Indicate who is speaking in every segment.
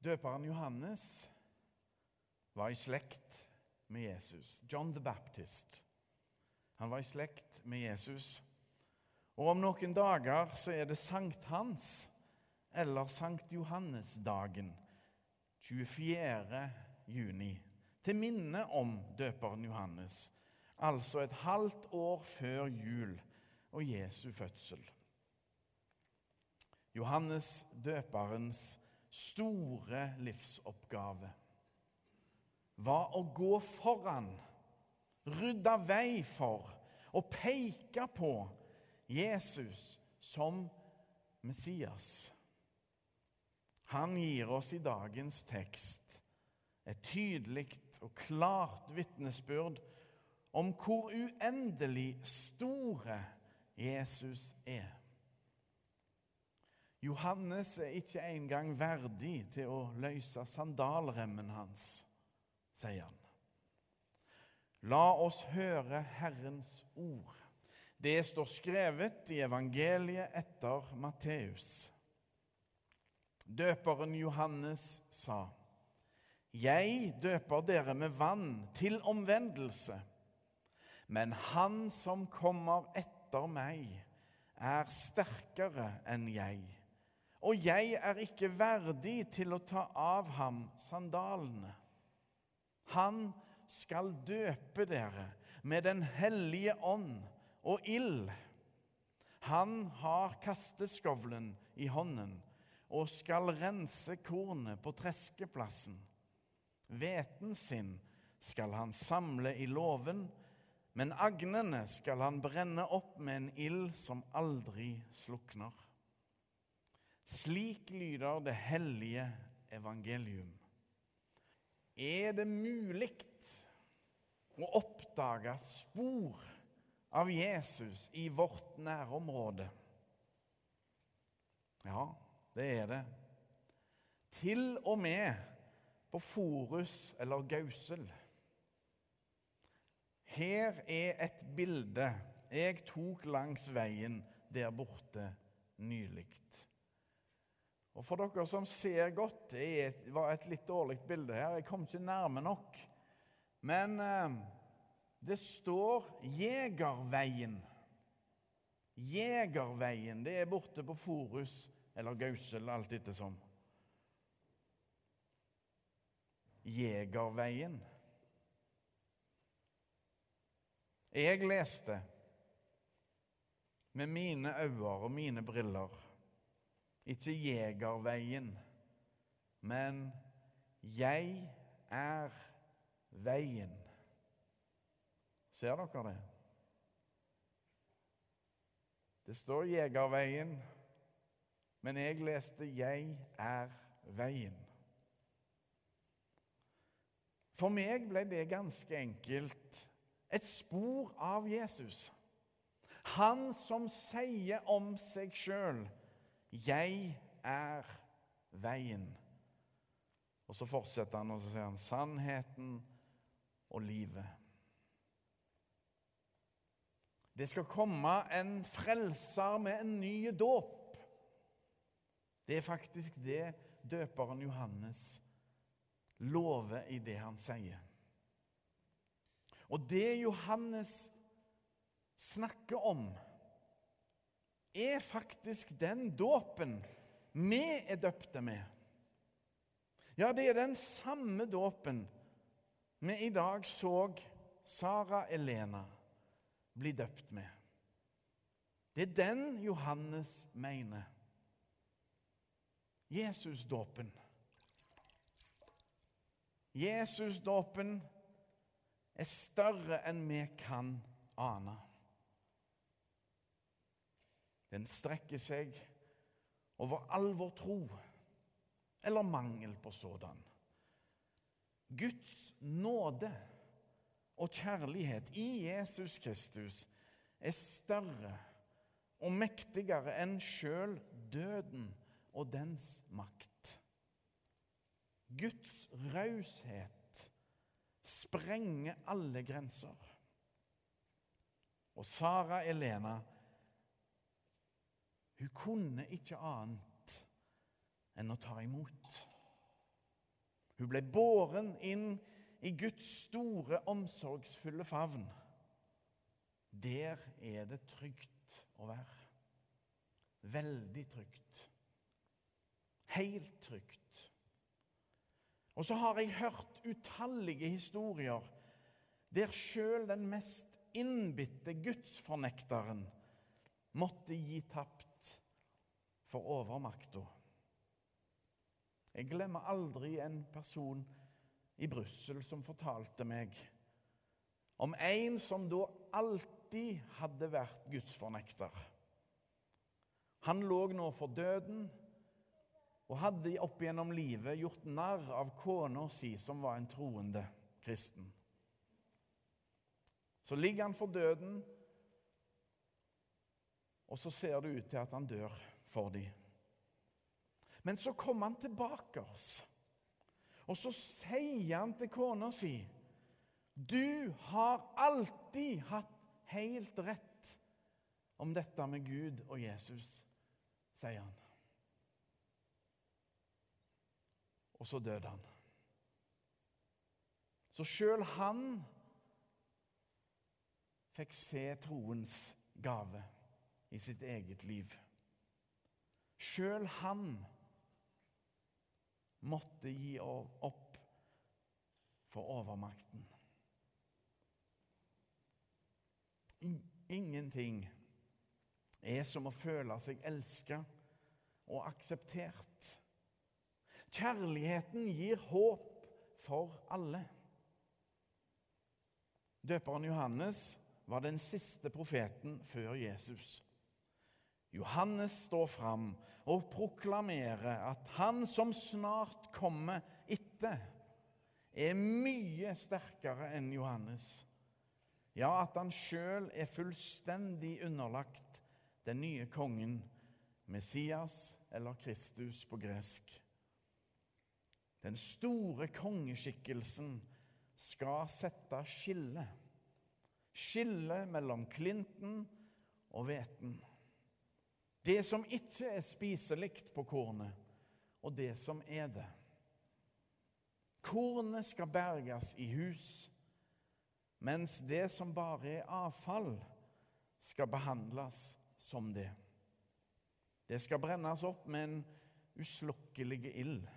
Speaker 1: Døperen Johannes var i slekt med Jesus. John the Baptist. Han var i slekt med Jesus. Og om noen dager så er det sankthans, eller Sankt Johannes-dagen, 24. juni, til minne om døperen Johannes, altså et halvt år før jul og Jesu fødsel. Johannes døperens store livsoppgave var å gå foran, rydde vei for og peke på Jesus som Messias. Han gir oss i dagens tekst et tydelig og klart vitnesbyrd om hvor uendelig store Jesus er. Johannes er ikke engang verdig til å løse sandalremmen hans, sier han. La oss høre Herrens ord. Det står skrevet i evangeliet etter Matteus. Døperen Johannes sa, 'Jeg døper dere med vann til omvendelse.' 'Men han som kommer etter meg, er sterkere enn jeg.' 'Og jeg er ikke verdig til å ta av ham sandalene.' 'Han skal døpe dere med Den hellige ånd og ild.' 'Han har kasteskovlen i hånden.' og skal rense kornet på treskeplassen. Hveten sin skal han samle i låven, men agnene skal han brenne opp med en ild som aldri slukner. Slik lyder det hellige evangelium. Er det mulig å oppdage spor av Jesus i vårt nærområde? Ja, det er det. Til og med på Forus eller Gausel. Her er et bilde jeg tok langs veien der borte nylig. Og For dere som ser godt Det var et litt dårlig bilde her. Jeg kom ikke nærme nok. Men eh, det står Jegerveien. Jegerveien, det er borte på Forus eller Gausel, alt ettersom. Jegerveien. Jeg leste med mine øyne og mine briller ikke Jegerveien, men Jeg er veien. Ser dere det? Det står Jegerveien men jeg leste 'Jeg er veien'. For meg ble det ganske enkelt et spor av Jesus. Han som sier om seg sjøl 'Jeg er veien'. Og så fortsetter han og så sier han 'sannheten og livet'. Det skal komme en frelser med en ny dåp. Det er faktisk det døperen Johannes lover i det han sier. Og det Johannes snakker om, er faktisk den dåpen vi er døpte med. Ja, det er den samme dåpen vi i dag så Sara Elena bli døpt med. Det er den Johannes mener. Jesusdåpen. Jesusdåpen er større enn vi kan ane. Den strekker seg over all vår tro, eller mangel på sådan. Guds nåde og kjærlighet i Jesus Kristus er større og mektigere enn sjøl døden og dens makt. Guds raushet sprenger alle grenser. Og Sara Elena hun kunne ikke annet enn å ta imot. Hun ble båren inn i Guds store, omsorgsfulle favn. Der er det trygt å være. Veldig trygt. Helt trygt. Og så har jeg hørt utallige historier der sjøl den mest innbitte gudsfornekteren måtte gi tapt for overmakta. Jeg glemmer aldri en person i Brussel som fortalte meg om en som da alltid hadde vært gudsfornekter. Han lå nå for døden og hadde opp gjennom livet gjort narr av kona si, som var en troende kristen. Så ligger han for døden, og så ser det ut til at han dør for dem. Men så kom han tilbake oss, og så sier han til kona si Du har alltid hatt helt rett om dette med Gud og Jesus, sier han. Og så døde han. Så sjøl han fikk se troens gave i sitt eget liv. Sjøl han måtte gi opp for overmakten. Ingenting er som å føle seg elska og akseptert. Kjærligheten gir håp for alle. Døperen Johannes var den siste profeten før Jesus. Johannes står fram og proklamerer at han som snart kommer etter, er mye sterkere enn Johannes. Ja, at han sjøl er fullstendig underlagt den nye kongen, Messias eller Kristus på gresk. Den store kongeskikkelsen skal sette skille. Skille mellom klinten og hveten. Det som ikke er spiselig på kornet, og det som er det. Kornet skal berges i hus, mens det som bare er avfall, skal behandles som det. Det skal brennes opp med en uslukkelig ild.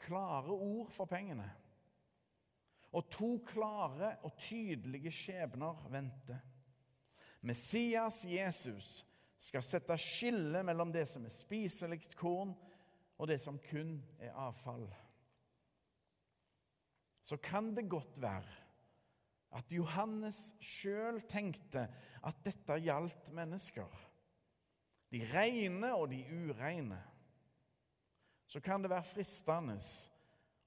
Speaker 1: Klare ord for pengene. Og to klare og tydelige skjebner venter. Messias Jesus skal sette skille mellom det som er spiselig korn, og det som kun er avfall. Så kan det godt være at Johannes sjøl tenkte at dette gjaldt mennesker. De rene og de ureine. Så kan det være fristende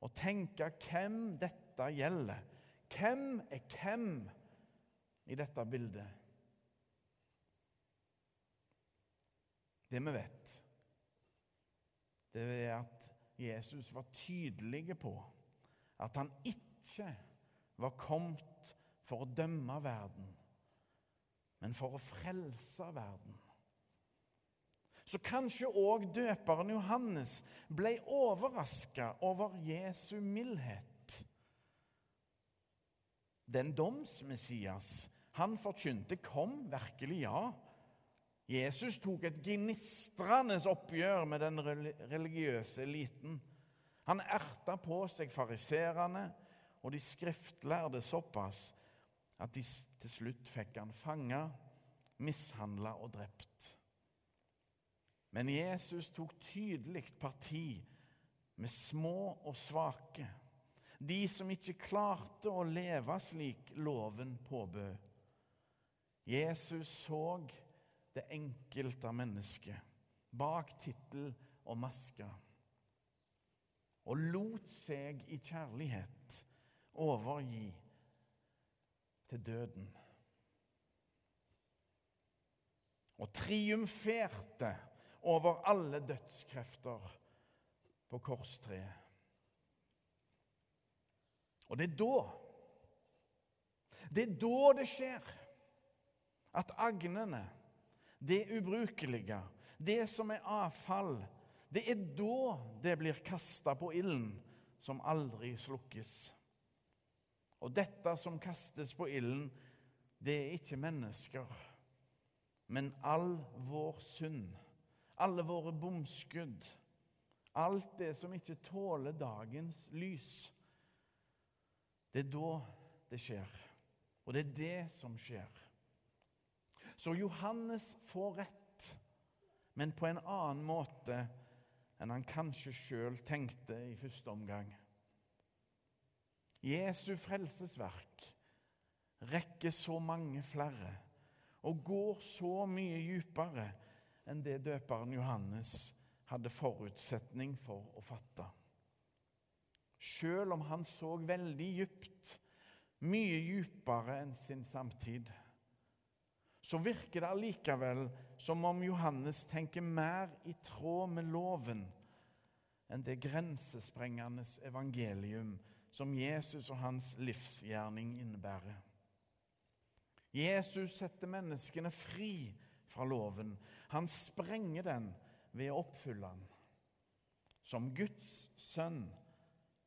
Speaker 1: å tenke hvem dette gjelder. Hvem er hvem i dette bildet? Det vi vet, det er at Jesus var tydelig på at han ikke var kommet for å dømme verden, men for å frelse verden. Så kanskje òg døperen Johannes ble overraska over Jesu mildhet. Den domsmessias han forkynte, kom virkelig, ja. Jesus tok et gnistrende oppgjør med den religiøse eliten. Han erta på seg fariserene og de skriftlærde såpass at de til slutt fikk han fanga, mishandla og drept. Men Jesus tok tydelig parti med små og svake, de som ikke klarte å leve slik loven påbød. Jesus så det enkelte mennesket bak tittel og maske, og lot seg i kjærlighet overgi til døden. Og triumferte over alle dødskrefter på korstreet. Og det er da Det er da det skjer at agnene det ubrukelige, det som er avfall, det er da det blir kasta på ilden, som aldri slukkes. Og dette som kastes på ilden, det er ikke mennesker, men all vår synd, alle våre bomskudd, alt det som ikke tåler dagens lys. Det er da det skjer, og det er det som skjer. Så Johannes får rett, men på en annen måte enn han kanskje sjøl tenkte i første omgang. Jesu frelsesverk rekker så mange flere og går så mye dypere enn det døperen Johannes hadde forutsetning for å fatte. Sjøl om han så veldig dypt, mye dypere enn sin samtid, så virker det allikevel som om Johannes tenker mer i tråd med loven enn det grensesprengende evangelium som Jesus og hans livsgjerning innebærer. Jesus setter menneskene fri fra loven. Han sprenger den ved å oppfylle den. Som Guds sønn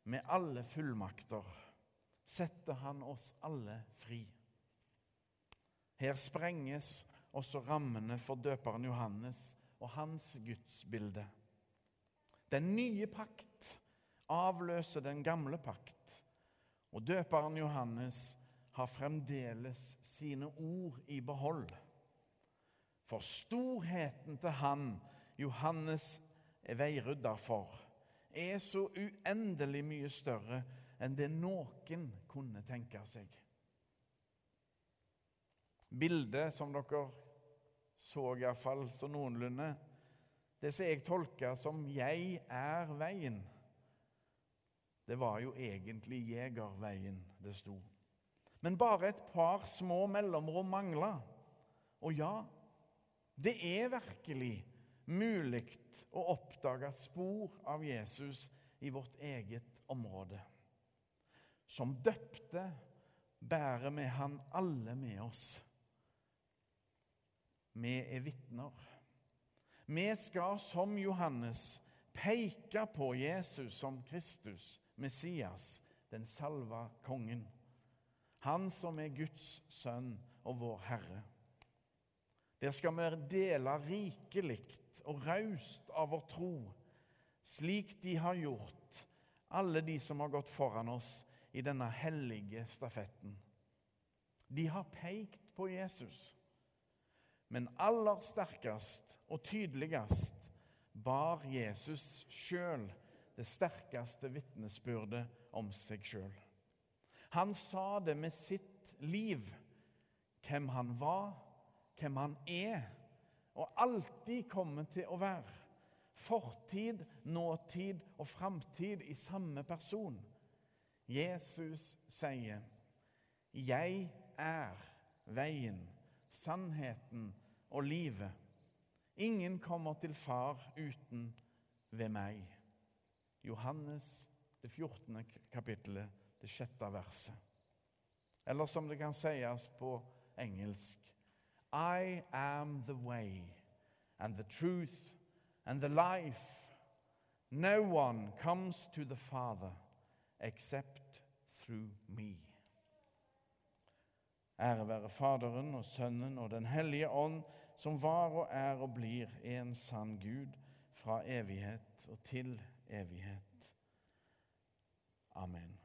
Speaker 1: med alle fullmakter setter han oss alle fri. Her sprenges også rammene for døperen Johannes og hans gudsbilde. Den nye pakt avløser den gamle pakt, og døperen Johannes har fremdeles sine ord i behold. For storheten til han Johannes er veirydder for, er så uendelig mye større enn det noen kunne tenke seg. Bildet som dere så iallfall så noenlunde, det som jeg tolka som 'jeg er veien', det var jo egentlig Jegerveien det sto. Men bare et par små mellomrom mangla. Og ja, det er virkelig mulig å oppdage spor av Jesus i vårt eget område. Som døpte bærer vi han alle med oss. Vi er vitner. Vi skal som Johannes peke på Jesus som Kristus, Messias, den salva kongen. Han som er Guds sønn og vår Herre. Der skal vi dele rikelig og raust av vår tro, slik de har gjort, alle de som har gått foran oss i denne hellige stafetten. De har pekt på Jesus. Men aller sterkest og tydeligst bar Jesus sjøl det sterkeste vitnesbyrdet om seg sjøl. Han sa det med sitt liv, hvem han var, hvem han er, og alltid kommer til å være. Fortid, nåtid og framtid i samme person. Jesus sier, 'Jeg er veien, sannheten og livet. Ingen kommer til Far uten ved meg. Johannes, det 14. kapittelet, det sjette verset. Eller som det kan sies på engelsk I am the way and the truth and the life. No one comes to the Father except through me. Ære være Faderen og Sønnen og Den hellige ånd, som var og er og blir en sann Gud fra evighet og til evighet. Amen.